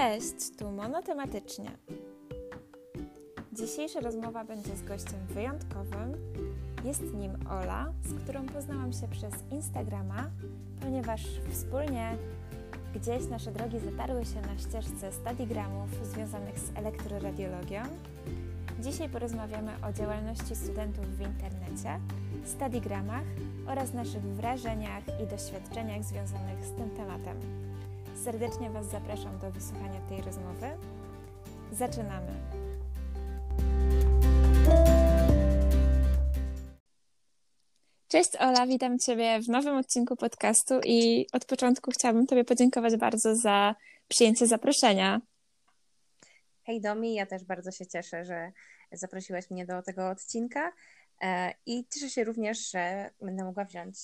Cześć, tu monotematycznie. Dzisiejsza rozmowa będzie z gościem wyjątkowym. Jest nim Ola, z którą poznałam się przez Instagrama, ponieważ wspólnie gdzieś nasze drogi zatarły się na ścieżce stadigramów związanych z elektroradiologią. Dzisiaj porozmawiamy o działalności studentów w internecie, stadigramach oraz naszych wrażeniach i doświadczeniach związanych z tym tematem. Serdecznie Was zapraszam do wysłuchania tej rozmowy. Zaczynamy! Cześć Ola, witam Ciebie w nowym odcinku podcastu i od początku chciałabym Tobie podziękować bardzo za przyjęcie zaproszenia. Hej Domi, ja też bardzo się cieszę, że zaprosiłaś mnie do tego odcinka e, i cieszę się również, że będę mogła wziąć,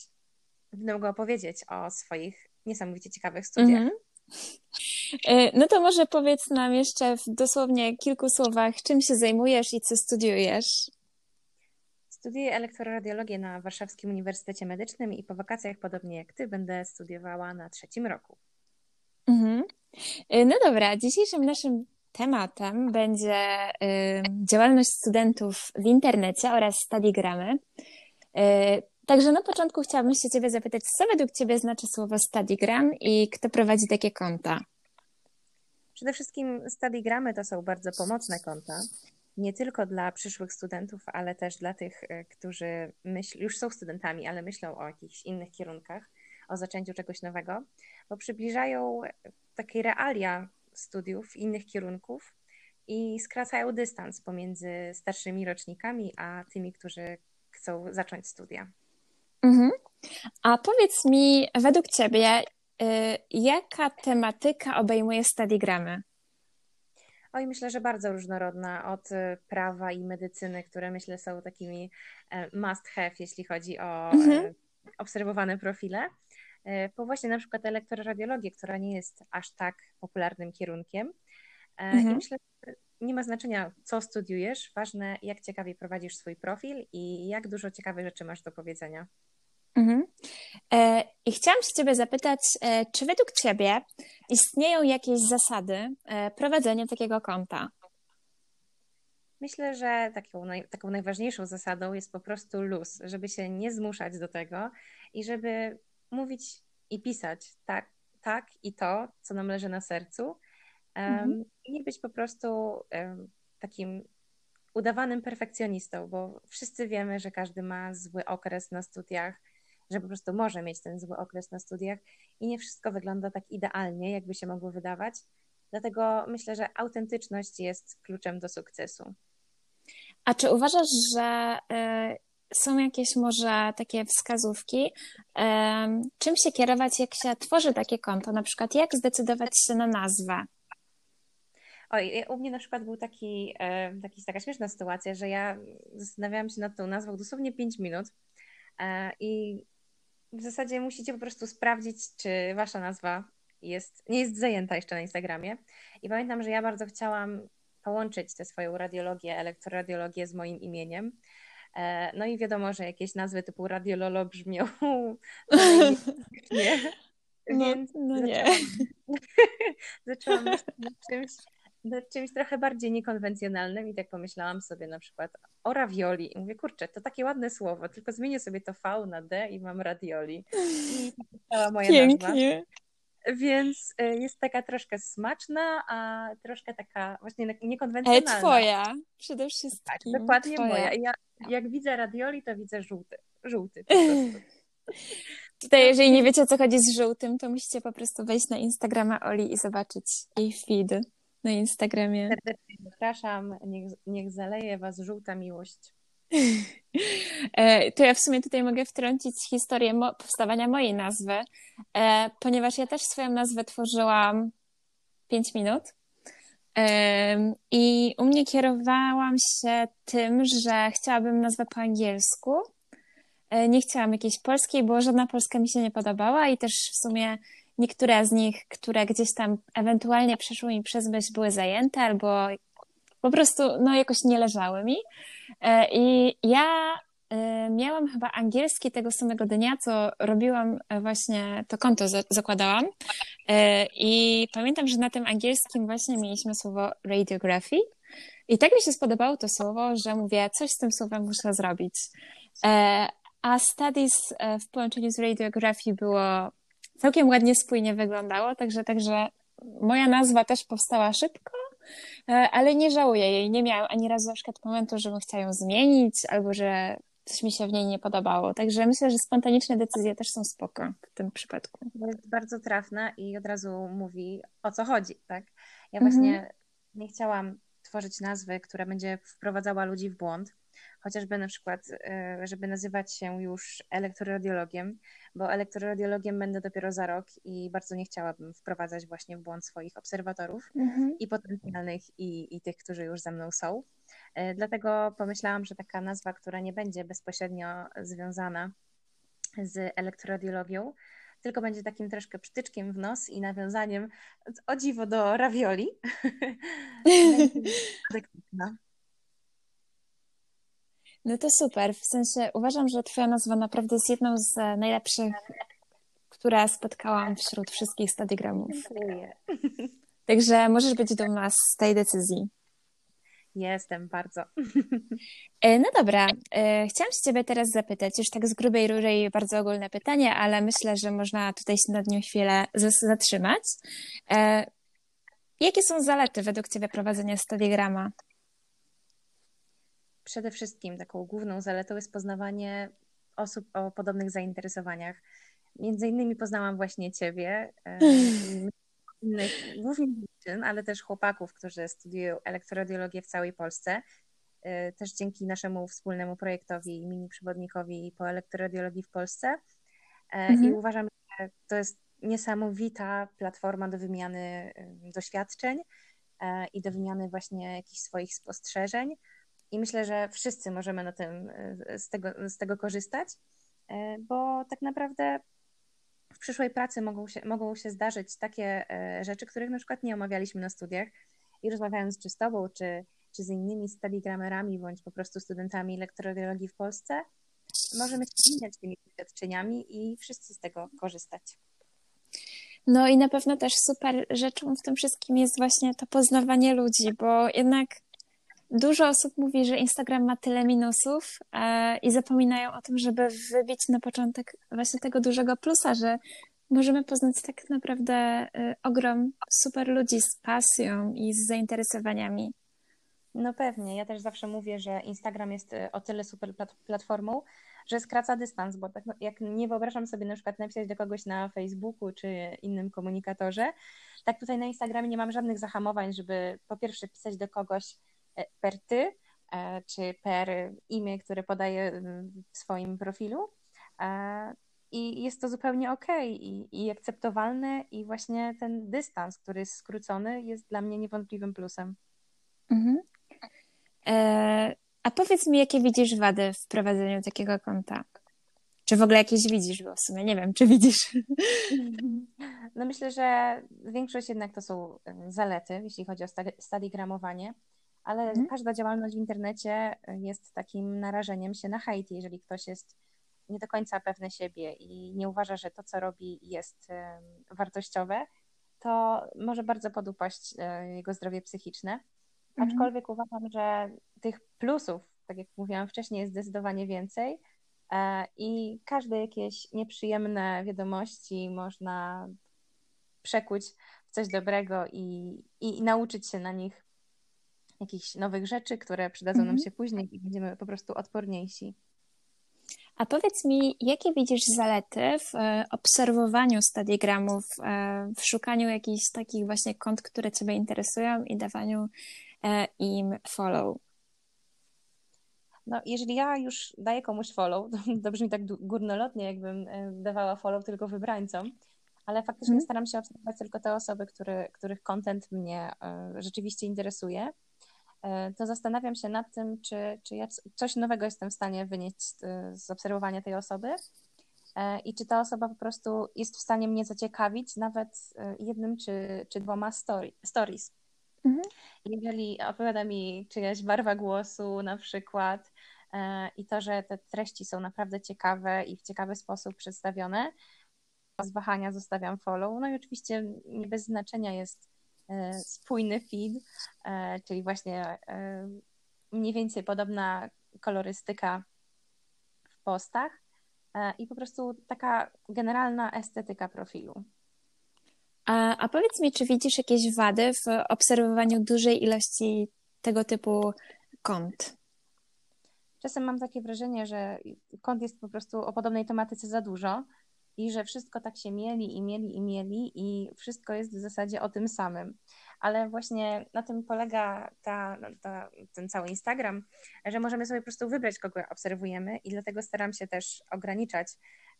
będę mogła opowiedzieć o swoich niesamowicie ciekawych studiach. Mm -hmm. No to może powiedz nam jeszcze w dosłownie kilku słowach, czym się zajmujesz i co studiujesz? Studiuję elektroradiologię na Warszawskim Uniwersytecie Medycznym i po wakacjach, podobnie jak ty, będę studiowała na trzecim roku. Mhm. E, no dobra, dzisiejszym naszym tematem będzie y, działalność studentów w internecie oraz stadigramy. Także na początku chciałabym się Ciebie zapytać, co według Ciebie znaczy słowo StudyGram i kto prowadzi takie konta? Przede wszystkim StudyGramy to są bardzo pomocne konta, nie tylko dla przyszłych studentów, ale też dla tych, e, którzy myśl, już są studentami, ale myślą o jakichś innych kierunkach, o zaczęciu czegoś nowego, bo przybliżają takie realia studiów innych kierunków i skracają dystans pomiędzy starszymi rocznikami a tymi, którzy chcą zacząć studia. Mhm. A powiedz mi, według Ciebie, y, jaka tematyka obejmuje stadigramy? Oj, myślę, że bardzo różnorodna, od y, prawa i medycyny, które myślę są takimi e, must have, jeśli chodzi o mhm. E, obserwowane profile, e, po właśnie na przykład elektroradiologię, która nie jest aż tak popularnym kierunkiem. Mhm. I myślę, że nie ma znaczenia, co studiujesz, ważne, jak ciekawie prowadzisz swój profil i jak dużo ciekawych rzeczy masz do powiedzenia. Mhm. E, I chciałam się Ciebie zapytać, e, czy według Ciebie istnieją jakieś zasady e, prowadzenia takiego konta? Myślę, że taką, naj, taką najważniejszą zasadą jest po prostu luz, żeby się nie zmuszać do tego i żeby mówić i pisać tak, tak i to, co nam leży na sercu. Mhm. I nie być po prostu takim udawanym perfekcjonistą, bo wszyscy wiemy, że każdy ma zły okres na studiach, że po prostu może mieć ten zły okres na studiach i nie wszystko wygląda tak idealnie, jakby się mogło wydawać. Dlatego myślę, że autentyczność jest kluczem do sukcesu. A czy uważasz, że y, są jakieś może takie wskazówki, czym się kierować, jak się tworzy takie konto? Na przykład, jak zdecydować się na nazwę? Oj, u mnie na przykład był taki, y, taki, taka śmieszna sytuacja, że ja zastanawiałam się nad tą nazwą dosłownie 5 minut i w zasadzie musicie po prostu sprawdzić, czy wasza nazwa jest, nie jest zajęta jeszcze na Instagramie. I pamiętam, że ja bardzo chciałam połączyć tę swoją radiologię, elektroradiologię z moim imieniem. E, no i wiadomo, że jakieś nazwy typu radiololo brzmią nie. No, Więc no nie. zaczęłam myśleć nad czymś, czymś trochę bardziej niekonwencjonalnym i tak pomyślałam sobie na przykład o ravioli i mówię, kurczę, to takie ładne słowo, tylko zmienię sobie to V na D i mam radioli. I to moja Pięknie. nazwa. Więc y, jest taka troszkę smaczna, a troszkę taka właśnie niekonwencjonalna. Ale twoja przede wszystkim. Tak, dokładnie twoja. moja. Ja, jak widzę radioli, to widzę żółty. Żółty po prostu. Tutaj, jeżeli nie wiecie, o co chodzi z żółtym, to musicie po prostu wejść na Instagrama Oli i zobaczyć jej feed na Instagramie. Serdecznie zapraszam, niech, niech zaleje Was żółta miłość. E, to ja w sumie tutaj mogę wtrącić historię mo powstawania mojej nazwy, e, ponieważ ja też swoją nazwę tworzyłam 5 minut. E, I u mnie kierowałam się tym, że chciałabym nazwę po angielsku. Nie chciałam jakiejś polskiej, bo żadna polska mi się nie podobała i też w sumie niektóre z nich, które gdzieś tam ewentualnie przeszły mi przez myśl, były zajęte albo po prostu no, jakoś nie leżały mi. E, I ja miałam chyba angielski tego samego dnia, co robiłam właśnie, to konto zakładałam. I pamiętam, że na tym angielskim właśnie mieliśmy słowo radiography. I tak mi się spodobało to słowo, że mówię, coś z tym słowem muszę zrobić. A studies w połączeniu z radiography było całkiem ładnie spójnie wyglądało, także, także moja nazwa też powstała szybko, e, ale nie żałuję jej. Nie miałam ani razu na przykład momentu, żebym chciała ją zmienić, albo że coś mi się w niej nie podobało. Także myślę, że spontaniczne decyzje też są spoko w tym przypadku. Jest bardzo trafna i od razu mówi o co chodzi, tak? Ja właśnie mhm. nie chciałam tworzyć nazwy, która będzie wprowadzała ludzi w błąd, chociażby na przykład, e, żeby nazywać się już elektroradiologiem, bo elektroradiologiem będę dopiero za rok i bardzo nie chciałabym wprowadzać właśnie w błąd swoich obserwatorów mhm. i potencjalnych, i, i tych, którzy już ze mną są. E, dlatego pomyślałam, że taka nazwa, która nie będzie bezpośrednio związana z elektroradiologią, tylko będzie takim troszkę przytyczkiem w nos i nawiązaniem o dziwo do ravioli. No to super. W sensie uważam, że Twoja nazwa naprawdę jest jedną z najlepszych, które spotkałam wśród wszystkich stadiogramów. Dziękuję. Także możesz być dumna z tej decyzji. Jestem bardzo. E, no dobra, e, chciałam się Ciebie teraz zapytać, już tak z grubej rury bardzo ogólne pytanie, ale myślę, że można tutaj się nad nim chwilę zatrzymać. E, jakie są zalety według Ciebie prowadzenia stadiograma? Przede wszystkim taką główną zaletą jest poznawanie osób o podobnych zainteresowaniach. Między innymi poznałam właśnie Ciebie, e, innych, głównie dziewczyn, ale też chłopaków, którzy studiują elektroradiologię w całej Polsce. E, też dzięki naszemu wspólnemu projektowi mini przewodnikowi po elektroradiologii w Polsce. E, mhm. I uważam, że to jest niesamowita platforma do wymiany doświadczeń i do wymiany właśnie jakichś swoich spostrzeżeń. I myślę, że wszyscy możemy na tym, e, z, tego, z tego korzystać, e, bo tak naprawdę w przyszłej pracy mogą się, mogą się zdarzyć takie e, rzeczy, których na przykład nie omawialiśmy na studiach i rozmawiając czy z Tobą, czy, czy z innymi studygramerami, bądź po prostu studentami elektroradiologii w Polsce, możemy się wymieniać tymi doświadczeniami i wszyscy z tego korzystać. No i na pewno też super rzeczą w tym wszystkim jest właśnie to poznawanie ludzi, bo jednak Dużo osób mówi, że Instagram ma tyle minusów e, i zapominają o tym, żeby wybić na początek właśnie tego dużego plusa, że możemy poznać tak naprawdę e, ogrom super ludzi z pasją i z zainteresowaniami. No pewnie. Ja też zawsze mówię, że Instagram jest e, o tyle super platformą, że skraca dystans, bo tak no, jak nie wyobrażam sobie na przykład napisać do kogoś na Facebooku czy innym komunikatorze, tak tutaj na Instagramie nie mam żadnych zahamowań, żeby po pierwsze pisać do kogoś per ty, e, czy per imię, które podaję w swoim profilu. E, I jest to zupełnie ok i, i akceptowalne, i właśnie ten dystans, który jest skrócony, jest dla mnie niewątpliwym plusem. Mhm. E, a powiedz mi, jakie widzisz wady w prowadzeniu takiego konta? Czy w ogóle jakieś widzisz? Bo w sumie nie wiem, czy widzisz. No myślę, że większość jednak to są zalety, jeśli chodzi o stadigramowanie ale mhm. każda działalność w internecie jest takim narażeniem się na hejt, jeżeli ktoś jest nie do końca pewny siebie i nie uważa, że to, co robi, jest wartościowe, to może bardzo podupaść e, jego zdrowie psychiczne. Mhm. Aczkolwiek uważam, że tych plusów, tak jak mówiłam wcześniej, jest zdecydowanie więcej e, i każde jakieś nieprzyjemne wiadomości można przekuć w coś dobrego i, i, i nauczyć się na nich jakichś nowych rzeczy, które przydadzą nam mhm. się później i będziemy po prostu odporniejsi. A powiedz mi, jakie widzisz zalety w e, obserwowaniu stadiogramów, e, w szukaniu jakichś takich właśnie kont, które Ciebie interesują i dawaniu e, im follow? No, jeżeli ja już daję komuś follow, to brzmi tak górnolotnie, jakbym dawała follow tylko wybrańcom, ale faktycznie hmm. staram się obserwować tylko te osoby, które, których content mnie rzeczywiście interesuje to zastanawiam się nad tym, czy, czy ja coś nowego jestem w stanie wynieść z, z obserwowania tej osoby e, i czy ta osoba po prostu jest w stanie mnie zaciekawić nawet e, jednym czy, czy dwoma story, stories. Mhm. Jeżeli opowiada mi czyjaś barwa głosu na przykład, i to, że te treści są naprawdę ciekawe i w ciekawy sposób przedstawione. Z wahania zostawiam follow. No i oczywiście nie bez znaczenia jest spójny feed, czyli właśnie mniej więcej podobna kolorystyka w postach i po prostu taka generalna estetyka profilu. A, a powiedz mi, czy widzisz jakieś wady w obserwowaniu dużej ilości tego typu kont? Czasem mam takie wrażenie, że kont jest po prostu o podobnej tematyce za dużo i że wszystko tak się mieli i mieli i mieli i wszystko jest w zasadzie o tym samym. Ale właśnie na tym polega ta, ta, ten cały Instagram, że możemy sobie po prostu wybrać, kogo obserwujemy i dlatego staram się też ograniczać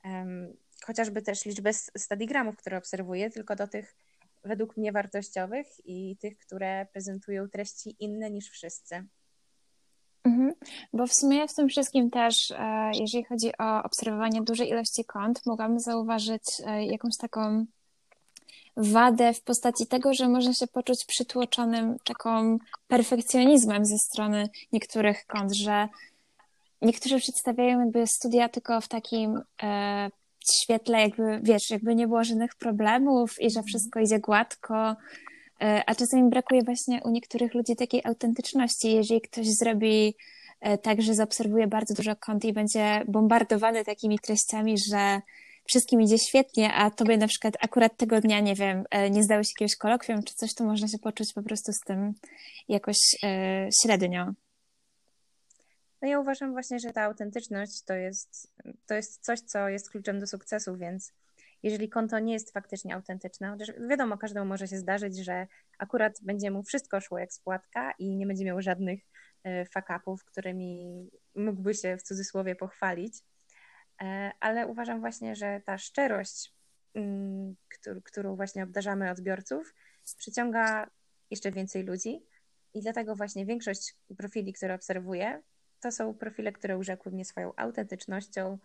um, chociażby też liczbę stadigramów, które obserwuję, tylko do tych według mnie wartościowych i tych, które prezentują treści inne niż wszyscy. Mhm. Bo w sumie w tym wszystkim też, e, jeżeli chodzi o obserwowanie dużej ilości kont, mogłam zauważyć e, jakąś taką wadę w postaci tego, że można się poczuć przytłoczonym taką perfekcjonizmem ze strony niektórych kont, że niektórzy przedstawiają jakby studia tylko w takim e, świetle, jakby wiesz, jakby nie było żadnych problemów i że wszystko idzie gładko. E, a czasami brakuje właśnie u niektórych ludzi takiej autentyczności. Jeżeli ktoś zrobi e, tak, że zaobserwuje bardzo dużo kont i będzie bombardowany takimi treściami, że wszystkim idzie świetnie, a tobie na przykład akurat tego dnia, nie wiem, e, nie zdało się jakiegoś kolokwium czy coś, to można się poczuć po prostu z tym jakoś średnio. No ja uważam właśnie, że ta autentyczność to jest, to jest coś, co jest kluczem do sukcesu, więc jeżeli konto nie jest faktycznie autentyczne, chociaż wiadomo, każdemu może się zdarzyć, że akurat będzie mu wszystko szło jak spłatka i nie będzie miał żadnych e, fakapów, którymi mógłby się w cudzysłowie pochwalić, e, ale uważam właśnie, że ta szczerość, mm, którą właśnie obdarzamy odbiorców, przyciąga jeszcze więcej ludzi i dlatego właśnie większość profili, które obserwuję, to są profile, które urzekły mnie swoją autentycznością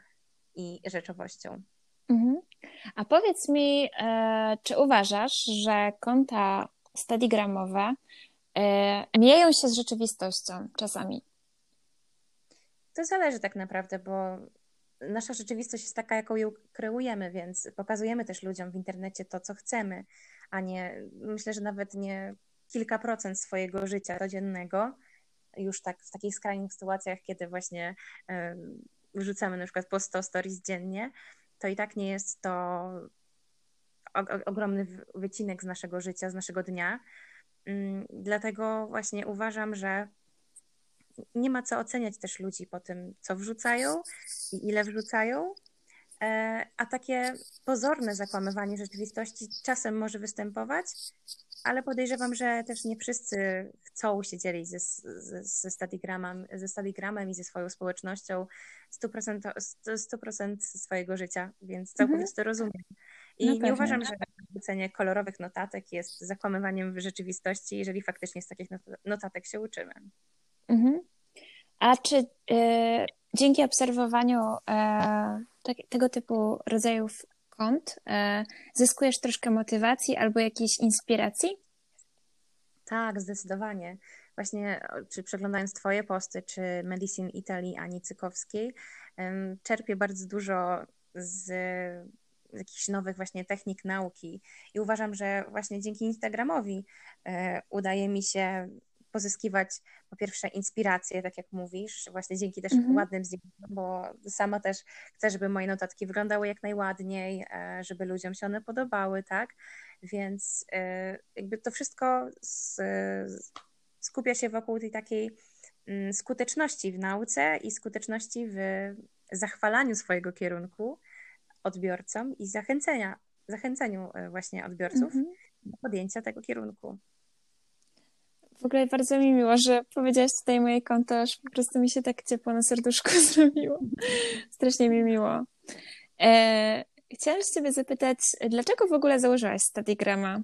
i rzeczowością. Mhm. A powiedz mi, e, czy uważasz, że konta stadigramowe e, mijają się z rzeczywistością czasami? To zależy tak naprawdę, bo nasza rzeczywistość jest taka, jaką ją kreujemy, więc pokazujemy też ludziom w internecie to, co chcemy, a nie, myślę, że nawet nie kilka procent swojego życia codziennego, już tak w takich skrajnych sytuacjach, kiedy właśnie wrzucamy na przykład po 100 stories dziennie, to i tak nie jest to ogromny wycinek z naszego życia, z naszego dnia. Mm, dlatego właśnie uważam, że nie ma co oceniać też ludzi po tym, co wrzucają i ile wrzucają, e, a takie pozorne zakłamywanie rzeczywistości czasem może występować, ale podejrzewam, że też nie wszyscy chcą się dzielić ze, ze, ze, stadigramem, ze i ze swoją społecznością 100%, 100% swojego życia, więc całkowicie mhm. to rozumiem. I no nie uważam, że wrzucenie kolorowych notatek jest zakłamywaniem w rzeczywistości, jeżeli faktycznie z takich notatek się uczymy. Mhm. A czy y, dzięki obserwowaniu y, tego typu rodzajów kont, e, zyskujesz troszkę motywacji albo jakiejś inspiracji? Tak, zdecydowanie. Właśnie, czy przeglądając Twoje posty, czy Medicine Italy Ani Cykowskiej, czerpię bardzo dużo z jakichś nowych właśnie technik nauki i uważam, że właśnie dzięki Instagramowi e, udaje mi się pozyskiwać po pierwsze inspirację, tak jak mówisz, właśnie dzięki też mm-hmm. ładnym zdjęciom, bo sama też chcę, żeby moje notatki wyglądały jak najładniej, e, żeby ludziom się one podobały, tak? Więc e, jakby to wszystko skupia się wokół tej takiej mm, skuteczności w nauce i skuteczności w zachwalaniu swojego kierunku odbiorcom i zachęcenia, zachęceniu e, właśnie odbiorców mm-hmm. do podjęcia tego kierunku. W ogóle bardzo mi miło, że powiedziałaś tutaj moje konto, aż po prostu mi się tak ciepło na serduszku zrobiło. Strasznie mi miło. E, chciałam Ciebie zapytać, dlaczego w ogóle założyłaś Stadigrama?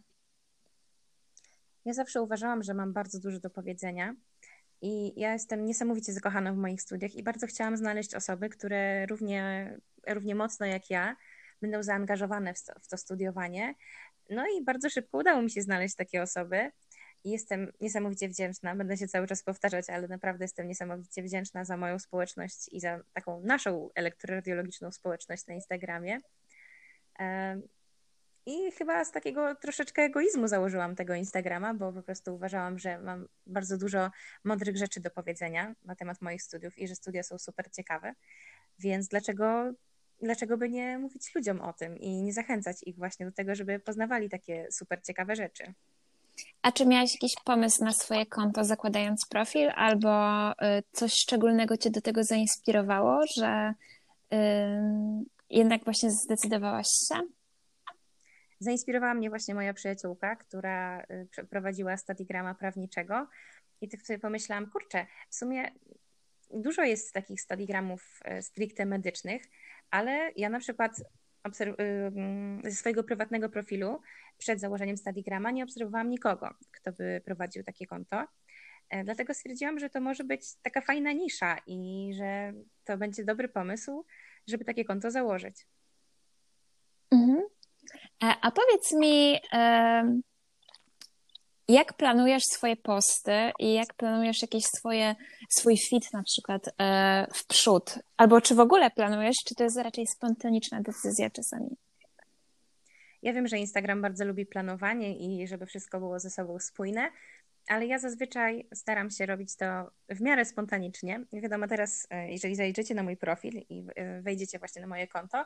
Ja zawsze uważałam, że mam bardzo dużo do powiedzenia i ja jestem niesamowicie zakochana w moich studiach i bardzo chciałam znaleźć osoby, które równie, równie mocno jak ja będą zaangażowane w to, w to studiowanie. No i bardzo szybko udało mi się znaleźć takie osoby. Jestem niesamowicie wdzięczna, będę się cały czas powtarzać, ale naprawdę jestem niesamowicie wdzięczna za moją społeczność i za taką naszą elektroradiologiczną społeczność na Instagramie. I chyba z takiego troszeczkę egoizmu założyłam tego Instagrama, bo po prostu uważałam, że mam bardzo dużo mądrych rzeczy do powiedzenia na temat moich studiów i że studia są super ciekawe. Więc dlaczego, dlaczego by nie mówić ludziom o tym i nie zachęcać ich właśnie do tego, żeby poznawali takie super ciekawe rzeczy? A czy miałaś jakiś pomysł na swoje konto, zakładając profil, albo y, coś szczególnego Cię do tego zainspirowało, że jednak właśnie zdecydowałaś się? Zainspirowała mnie właśnie moja przyjaciółka, która y, prowadziła stadigrama prawniczego i tak sobie pomyślałam, kurczę, w sumie dużo jest takich stadigramów y, stricte medycznych, ale ja na przykład y, ze swojego prywatnego profilu przed założeniem stadigrama nie obserwowałam nikogo, kto by prowadził takie konto. E, dlatego stwierdziłam, że to może być taka fajna nisza i że to będzie dobry pomysł, żeby takie konto założyć. Mhm. E, a powiedz mi, jak planujesz swoje posty i jak planujesz jakieś swoje, swój fit na przykład e, w przód? Albo czy w ogóle planujesz, czy to jest raczej spontaniczna decyzja czasami? Ja wiem, że Instagram bardzo lubi planowanie i żeby wszystko było ze sobą spójne, ale ja zazwyczaj staram się robić to w miarę spontanicznie. Wiadomo, teraz, e, jeżeli zajrzycie na mój profil i wejdziecie właśnie na moje konto,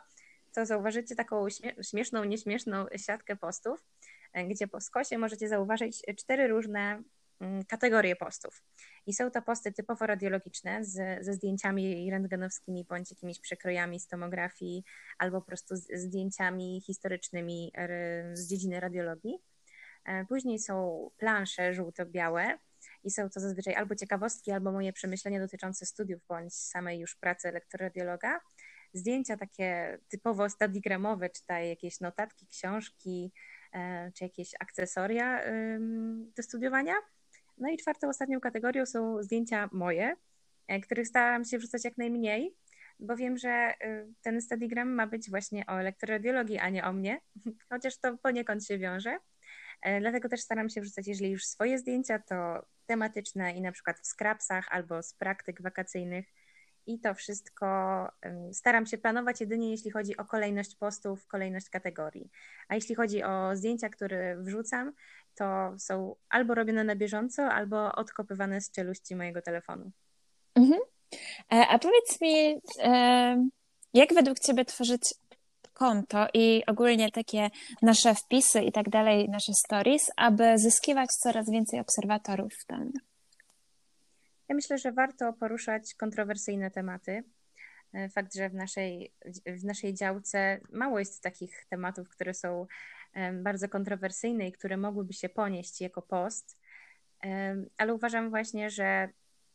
to zauważycie taką śmieszną, nieśmieszną siatkę postów, e, gdzie po skosie możecie zauważyć cztery różne mm, kategorie postów. I są to posty typowo radiologiczne z, ze zdjęciami rentgenowskimi bądź jakimiś przekrojami z tomografii albo po prostu z zdjęciami historycznymi z dziedziny radiologii. E, później są plansze żółto-białe i są to zazwyczaj albo ciekawostki, albo moje przemyślenia dotyczące studiów bądź samej już pracy elektroradiologa zdjęcia takie typowo stadigramowe, czy jakieś notatki, książki, e, czy jakieś akcesoria do studiowania. No i czwartą, ostatnią kategorią są zdjęcia moje, e, których staram się wrzucać jak najmniej, bo wiem, że y, ten stadigram ma być właśnie o elektroradiologii, a nie o mnie, chociaż to poniekąd się wiąże. E, dlatego też staram się wrzucać, jeżeli już swoje zdjęcia, to tematyczne i na przykład w skrapsach albo z praktyk wakacyjnych, i to wszystko staram się planować jedynie jeśli chodzi o kolejność postów, kolejność kategorii. A jeśli chodzi o zdjęcia, które wrzucam, to są albo robione na bieżąco, albo odkopywane z czeluści mojego telefonu. Mhm. E, a powiedz mi, jak według Ciebie tworzyć konto i ogólnie takie nasze wpisy i tak dalej, nasze stories, aby zyskiwać coraz więcej obserwatorów w? Ja myślę, że warto poruszać kontrowersyjne tematy. E, fakt, że w naszej, w naszej działce mało jest takich tematów, które są bardzo kontrowersyjne i które mogłyby się ponieść jako post, ale uważam właśnie, że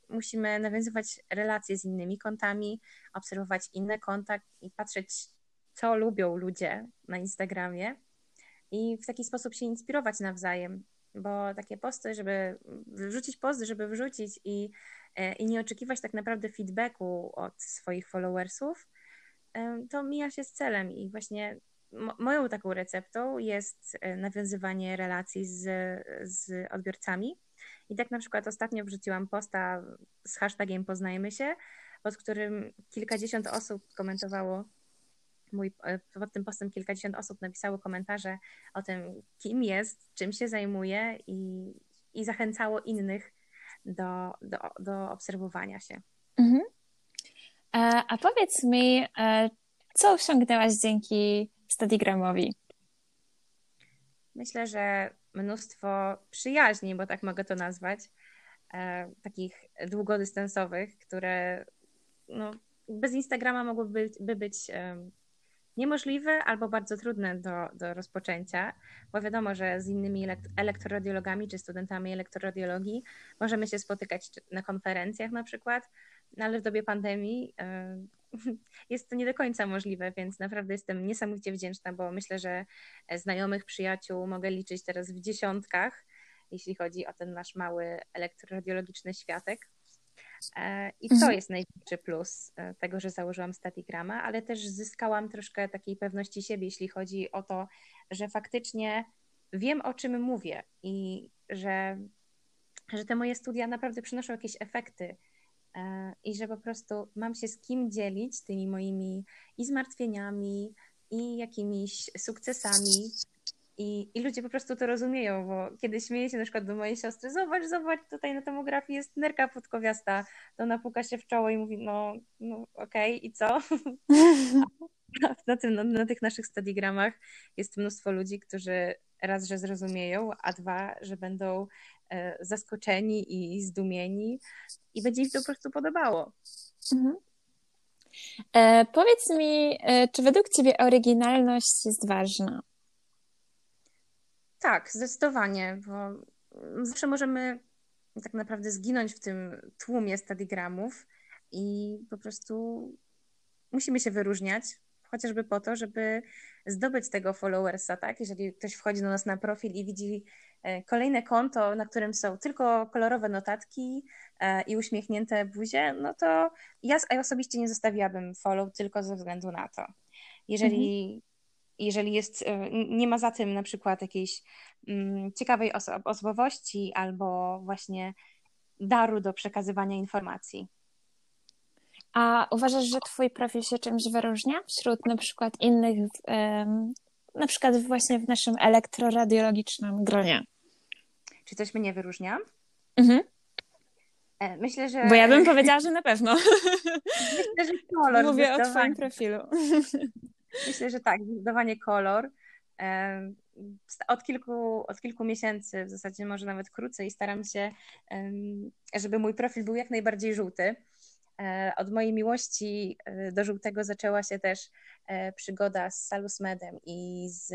musimy nawiązywać relacje z innymi kontami, obserwować inne konta i patrzeć, co lubią ludzie na Instagramie i w taki sposób się inspirować nawzajem bo takie posty, żeby wrzucić post, żeby wrzucić i, e, i nie oczekiwać tak naprawdę feedbacku od swoich followersów, e, to mija się z celem i właśnie moją taką receptą jest e, nawiązywanie relacji z, z odbiorcami. I tak na przykład ostatnio wrzuciłam posta z hashtagiem Poznajmy się, pod którym kilkadziesiąt osób komentowało mój, e, pod tym postem kilkadziesiąt osób napisało komentarze o tym, kim jest, czym się zajmuje i, i zachęcało innych do, do, do obserwowania się. Mhm. A, e, a powiedz mi, e, co osiągnęłaś dzięki Stadigramowi? Myślę, że mnóstwo przyjaźni, bo tak mogę to nazwać, takich długodystansowych, które no, bez Instagrama mogłyby by być niemożliwe albo bardzo trudne do, do rozpoczęcia, bo wiadomo, że z innymi elektroradiologami czy studentami elektroradiologii możemy się spotykać na konferencjach na przykład, no ale w dobie pandemii e, jest to nie do końca możliwe, więc naprawdę jestem niesamowicie wdzięczna, bo myślę, że znajomych, przyjaciół mogę liczyć teraz w dziesiątkach, jeśli chodzi o ten nasz mały elektroradiologiczny światek. E, I to mhm. jest największy plus e, tego, że założyłam Statigrama, ale też zyskałam troszkę takiej pewności siebie, jeśli chodzi o to, że faktycznie wiem, o czym mówię i że, że te moje studia naprawdę przynoszą jakieś efekty e, i że po prostu mam się z kim dzielić tymi moimi i zmartwieniami, i jakimiś sukcesami. I, I ludzie po prostu to rozumieją, bo kiedy śmieję się na przykład do mojej siostry, zobacz, zobacz, tutaj na tomografii jest nerka podkowiasta, to ona puka się w czoło i mówi, no, no okej, okay, i co? na, tym, na, na tych naszych studigramach jest mnóstwo ludzi, którzy raz, że zrozumieją, a dwa, że będą e, zaskoczeni i zdumieni i będzie im to po prostu podobało. Mhm. E, powiedz mi, e, czy według Ciebie oryginalność jest ważna? Tak, zdecydowanie, bo zawsze możemy tak naprawdę zginąć w tym tłumie stadigramów i po prostu musimy się wyróżniać, chociażby po to, żeby zdobyć tego followersa, tak? Jeżeli ktoś wchodzi do nas na profil i widzi e, kolejne konto, na którym są tylko kolorowe notatki e, i uśmiechnięte buzie, no to ja osobiście nie zostawiłabym follow tylko ze względu na to. Jeżeli, mhm. Jeżeli jest, e, nie ma za tym na przykład jakiejś mm, ciekawej oso- osobowości albo właśnie daru do przekazywania informacji. A uważasz, że twój profil się czymś wyróżnia wśród na przykład innych, na przykład właśnie w naszym elektroradiologicznym gronie? Czy coś mnie wyróżnia? Mhm. E, myślę, że. Bo ja bym powiedziała, że na pewno. Myślę, że kolor. Mówię o Twoim profilu. Myślę, że tak, zdecydowanie kolor. Od kilku, od kilku miesięcy, w zasadzie może nawet krócej, staram się, żeby mój profil był jak najbardziej żółty. E, od mojej miłości e, do żółtego zaczęła się też e, przygoda z Salusmedem i z,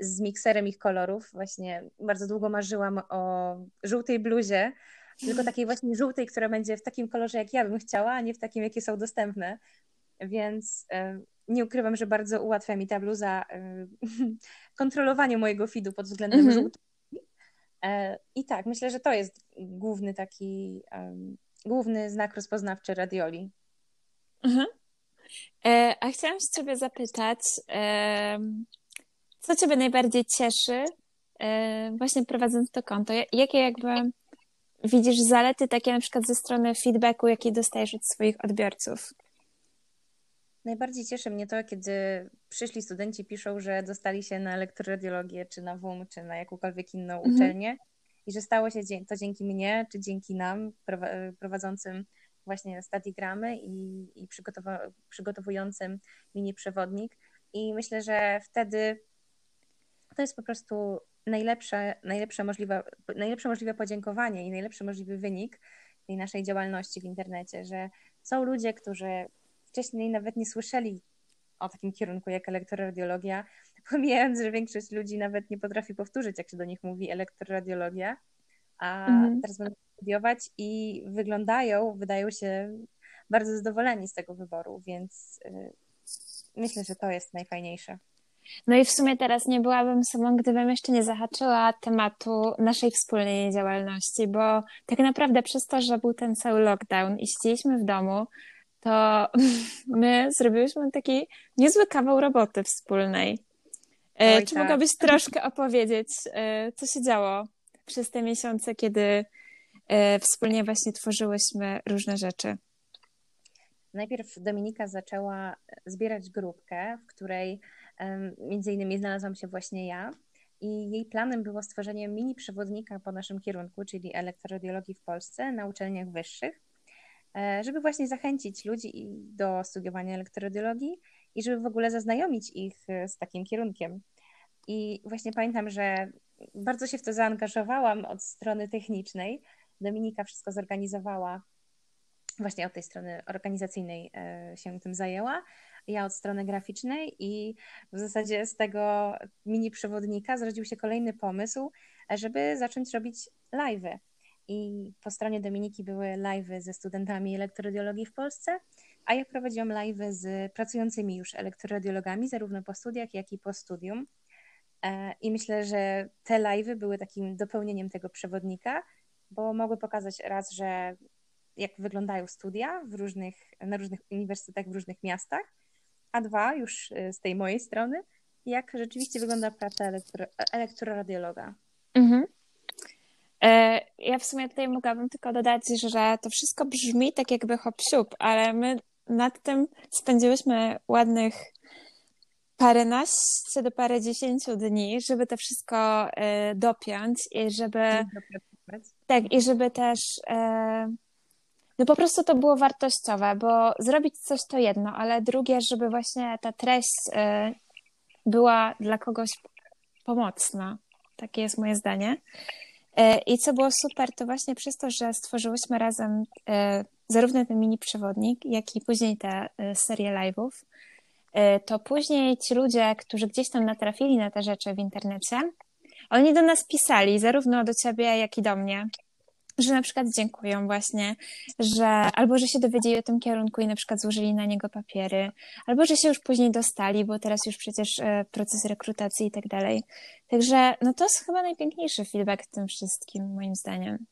z mikserem ich kolorów. Właśnie bardzo długo marzyłam o żółtej bluzie, tylko takiej właśnie żółtej, która będzie w takim kolorze, jak ja bym chciała, a nie w takim, jakie są dostępne. Więc nie ukrywam, że bardzo ułatwia mi ta bluza kontrolowanie mojego feedu pod względem mm -hmm. I tak, myślę, że to jest główny taki główny znak rozpoznawczy radioli. Mhm. E, a chciałam się Ciebie zapytać, co Ciebie najbardziej cieszy e, właśnie prowadząc to konto? Jakie jakby widzisz zalety takie na przykład ze strony feedbacku, jaki dostajesz od swoich odbiorców? Najbardziej cieszy mnie to, kiedy przyszli studenci piszą, że dostali się na elektroradiologię, czy na WUM, czy na jakąkolwiek inną mhm. uczelnię i że stało się to dzięki mnie, czy dzięki nam prowadzącym właśnie stadigramy i, i przygotowującym mini przewodnik. I myślę, że wtedy to jest po prostu najlepsze, najlepsze, możliwe, najlepsze możliwe podziękowanie i najlepszy możliwy wynik tej naszej działalności w internecie, że są ludzie, którzy wcześniej nawet nie słyszeli o takim kierunku jak elektroradiologia, pomijając, że większość ludzi nawet nie potrafi powtórzyć, jak się do nich mówi elektroradiologia, a mhm. teraz będą studiować i wyglądają, wydają się bardzo zadowoleni z tego wyboru, więc y, myślę, że to jest najfajniejsze. No i w sumie teraz nie byłabym sobą, gdybym jeszcze nie zahaczyła tematu naszej wspólnej działalności, bo tak naprawdę przez to, że był ten cały lockdown i siedzieliśmy w domu, to my zrobiłyśmy taki niezły kawał roboty wspólnej. E, Oj, Czy tak. mogłabyś troszkę opowiedzieć, e, co się działo przez te miesiące, kiedy e, wspólnie właśnie tworzyłyśmy różne rzeczy? Najpierw Dominika zaczęła zbierać grupkę, w której między innymi znalazłam się właśnie ja. I jej planem było stworzenie mini przewodnika po naszym kierunku, czyli elektroradiologii w Polsce na uczelniach wyższych, żeby właśnie zachęcić ludzi do studiowania elektroradiologii i żeby w ogóle zaznajomić ich z takim kierunkiem. I właśnie pamiętam, że bardzo się w to zaangażowałam od strony technicznej. Dominika wszystko zorganizowała, właśnie od tej strony organizacyjnej e, się tym zajęła. Ja od strony graficznej i w zasadzie z tego mini przewodnika zrodził się kolejny pomysł, żeby zacząć robić live'y. I po stronie Dominiki były live'y ze studentami elektroradiologii w Polsce, a ja prowadziłam live'y z pracującymi już elektroradiologami, zarówno po studiach, jak i po studium. E, I myślę, że te live'y były takim dopełnieniem tego przewodnika, bo mogły pokazać raz, że jak wyglądają studia w różnych, na różnych uniwersytetach w różnych miastach, a dwa już e, z tej mojej strony, jak rzeczywiście wygląda praca elektro, elektroradiologa. Mhm. E, ja w sumie tutaj mogłabym tylko dodać, że to wszystko brzmi tak jakby hop ale my nad tym spędziłyśmy ładnych paręnaście do parę dziesięciu dni, żeby to wszystko e, dopiąć i żeby tak, i żeby też e, no po prostu to było wartościowe, bo zrobić coś to jedno, ale drugie, żeby właśnie ta treść była dla kogoś pomocna. Takie jest moje zdanie. E, I co było super, to właśnie przez to, że stworzyłyśmy razem e, zarówno ten mini przewodnik, jak i później te e, serie live'ów, to później ci ludzie, którzy gdzieś tam natrafili na te rzeczy w internecie, oni do nas pisali, zarówno do ciebie, jak i do mnie, że na przykład dziękują właśnie, że albo że się dowiedzieli o tym kierunku i na przykład złożyli na niego papiery, albo że się już później dostali, bo teraz już przecież e, proces rekrutacji i tak dalej. Także no to jest chyba najpiękniejszy feedback w tym wszystkim, moim zdaniem.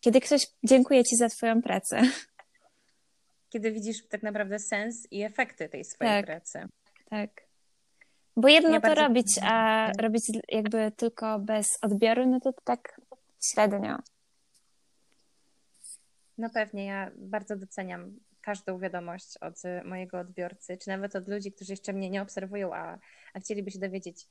Kiedy ktoś dziękuję ci za twoją pracę. Kiedy widzisz tak naprawdę sens i efekty tej swojej tak, pracy. Tak. Bo jedno ja to robić, a robić jakby tylko bez odbioru, no to tak średnio. No pewnie, ja bardzo doceniam każdą wiadomość od mojego odbiorcy, czy nawet od ludzi, którzy jeszcze mnie nie obserwują, a, a chcieliby się dowiedzieć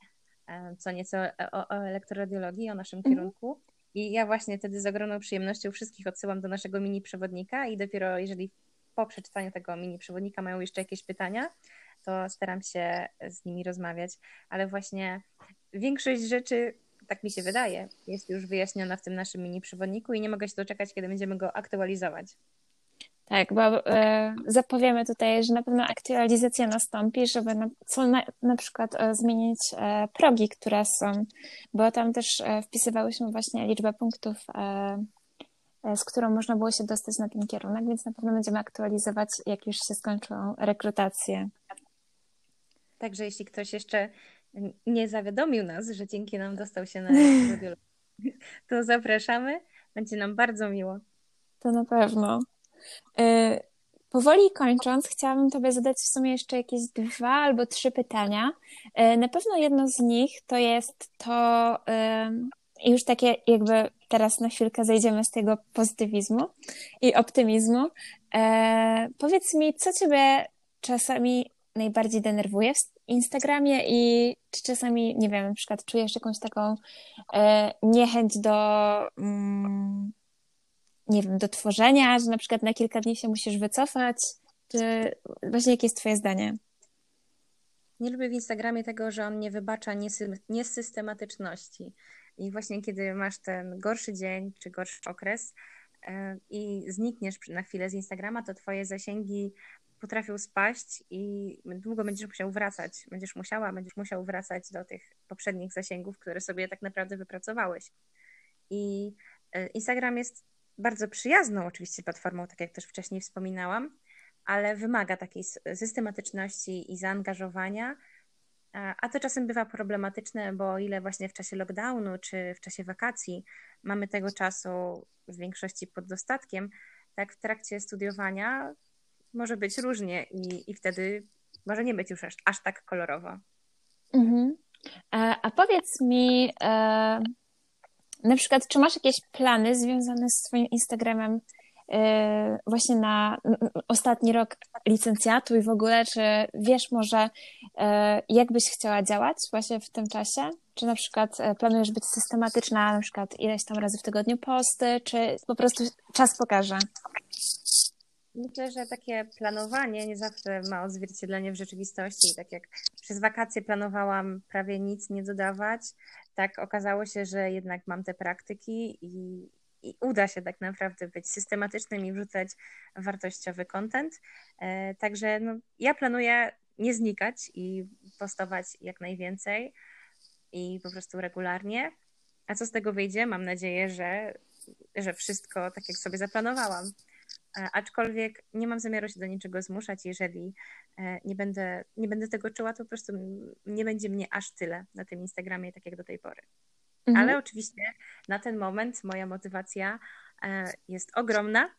e, co nieco o, o elektroradiologii, o naszym mhm. kierunku. I ja właśnie wtedy z ogromną przyjemnością wszystkich odsyłam do naszego mini przewodnika i dopiero jeżeli po przeczytaniu tego mini przewodnika mają jeszcze jakieś pytania, to staram się z nimi rozmawiać. Ale właśnie większość rzeczy tak mi się wydaje, jest już wyjaśniona w tym naszym mini przewodniku i nie mogę się doczekać, kiedy będziemy go aktualizować. Tak, bo e, zapowiemy tutaj, że na pewno aktualizacja nastąpi, żeby na, co na, na przykład e, zmienić e, progi, które są, bo tam też e, wpisywałyśmy właśnie liczbę punktów, e, e, z którą można było się dostać na ten kierunek, więc na pewno będziemy aktualizować, jak już się skończą rekrutacje. Także jeśli ktoś jeszcze nie zawiadomił nas, że dzięki nam dostał się na radiologię, to zapraszamy. Będzie nam bardzo miło. To na pewno. Y, powoli kończąc, chciałabym Tobie zadać w sumie jeszcze jakieś dwa albo trzy pytania. Y, na pewno jedno z nich to jest to, y, już takie jakby teraz na chwilkę zejdziemy z tego pozytywizmu i optymizmu. Powiedz mi, co Ciebie czasami najbardziej denerwuje w Instagramie i czy czasami, nie wiem, na przykład czujesz jakąś taką e, niechęć do, mm, nie wiem, do tworzenia, że na przykład na kilka dni się musisz wycofać? Czy właśnie jakie jest Twoje zdanie? Nie lubię w Instagramie tego, że on nie wybacza niesy, niesystematyczności. I właśnie kiedy masz ten gorszy dzień czy gorszy okres e, i znikniesz na chwilę z Instagrama, to Twoje zasięgi potrafią spaść i długo będziesz musiał wracać. Będziesz musiała, będziesz musiał wracać do tych poprzednich zasięgów, które sobie tak naprawdę wypracowałeś. I e, Instagram jest bardzo przyjazną oczywiście platformą, tak jak też wcześniej wspominałam, ale wymaga takiej systematyczności i zaangażowania, a to czasem bywa problematyczne, bo o ile właśnie w czasie lockdownu czy w czasie wakacji mamy tego czasu w większości pod dostatkiem, tak w trakcie studiowania może być różnie i, i wtedy może nie być już aż, aż tak kolorowo. Mhm. A, e, a powiedz mi, e, na przykład, czy masz jakieś plany związane z Twoim Instagramem e, właśnie na ostatni rok licencjatu i w ogóle, czy wiesz może, jak byś chciała działać właśnie w tym czasie? Czy na przykład planujesz być systematyczna, na przykład ileś tam razy w tygodniu posty, czy po prostu czas pokaże? Myślę, że takie planowanie nie zawsze ma odzwierciedlenie w rzeczywistości. Tak jak przez wakacje planowałam prawie nic nie dodawać, tak okazało się, że jednak mam te praktyki i, i uda się tak naprawdę być systematycznym i wrzucać wartościowy content. E, także no, ja planuję nie znikać i postować jak najwięcej i po prostu regularnie. A co z tego wyjdzie? Mam nadzieję, że, że wszystko tak jak sobie zaplanowałam. E, aczkolwiek nie mam zamiaru się do niczego zmuszać, jeżeli e, nie będę, nie będę tego czuła, to po prostu nie będzie mnie aż tyle na tym Instagramie, tak jak do tej pory. Mhm. Ale oczywiście na ten moment moja motywacja e, jest ogromna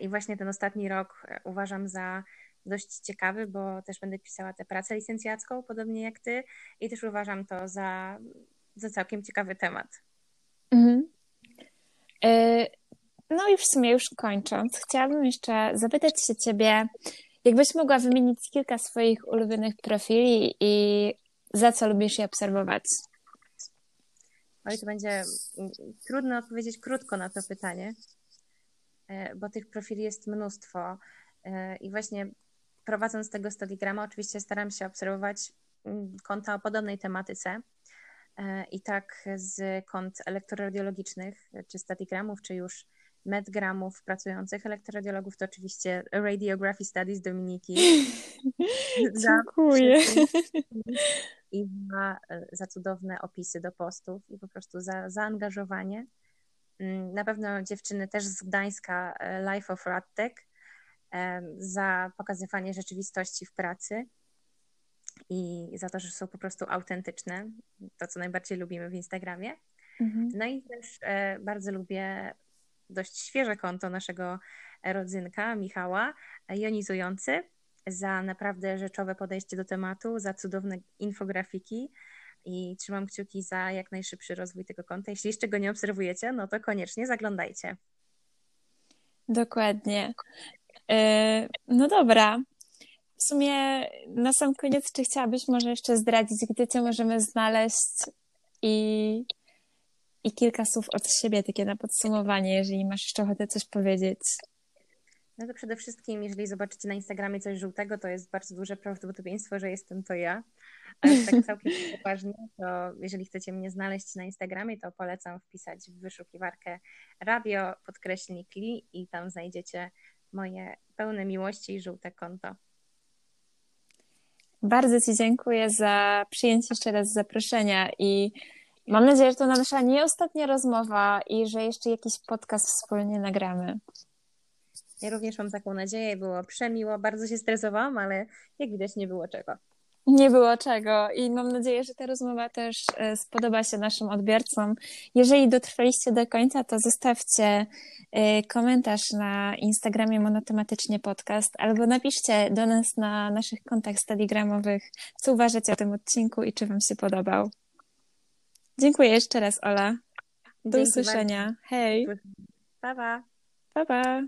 i właśnie ten ostatni rok uważam za dość ciekawy, bo też będę pisała tę pracę licencjacką, podobnie jak ty, i też uważam to za, za całkiem ciekawy temat. Mhm. No i w sumie już kończąc, chciałabym jeszcze zapytać się ciebie, jakbyś mogła wymienić kilka swoich ulubionych profili i za co lubisz je obserwować? Oj, to będzie mm, trudno odpowiedzieć krótko na to pytanie, e, bo tych profili jest mnóstwo. E, I właśnie prowadząc tego stadigrama, oczywiście staram się obserwować mm, konta o podobnej tematyce. E, I tak z kont elektroradiologicznych, czy stadigramów, czy już medgramów pracujących elektroradiologów, to oczywiście Radiography Studies Dominiki. Dziękuję. I za, za cudowne opisy do postów i po prostu za zaangażowanie. Mm, na pewno dziewczyny też z Gdańska e, Life of Radtech e, za pokazywanie rzeczywistości w pracy i za to, że są po prostu autentyczne, to co najbardziej lubimy w Instagramie. Mhm. No i też e, bardzo lubię dość świeże konto naszego rodzynka, Michała, jonizujący, za naprawdę rzeczowe podejście do tematu, za cudowne infografiki i trzymam kciuki za jak najszybszy rozwój tego konta. Jeśli jeszcze go nie obserwujecie, no to koniecznie zaglądajcie. Dokładnie. E, no dobra. W sumie na sam koniec, czy chciałabyś może jeszcze zdradzić, gdzie Cię możemy znaleźć i i kilka słów od siebie, takie na podsumowanie, jeżeli masz jeszcze ochotę coś powiedzieć. No to przede wszystkim, jeżeli zobaczycie na Instagramie coś żółtego, to jest bardzo duże prawdopodobieństwo, że jestem to ja. Ale tak całkiem poważnie, to jeżeli chcecie mnie znaleźć na Instagramie, to polecam wpisać w wyszukiwarkę radio podkreślnik li i tam znajdziecie moje pełne miłości i żółte konto. Bardzo Ci dziękuję za przyjęcie jeszcze raz zaproszenia i Mam nadzieję, że to nasza nie ostatnia rozmowa i że jeszcze jakiś podcast wspólnie nagramy. Ja również mam taką nadzieję. Było przemiło. Bardzo się stresowałam, ale jak widać nie było czego. Nie było czego i mam nadzieję, że ta rozmowa też e, spodoba się naszym odbiorcom. Jeżeli dotrwaliście do końca, to zostawcie e, komentarz na Instagramie Monotematycznie Podcast albo napiszcie do nas na naszych kontach stadigramowych, co uważacie o tym odcinku i czy Wam się podobał. Dziękuję jeszcze raz, Ola. Do Dzięki usłyszenia. Bardzo. Hej. Pa, pa. Pa, pa.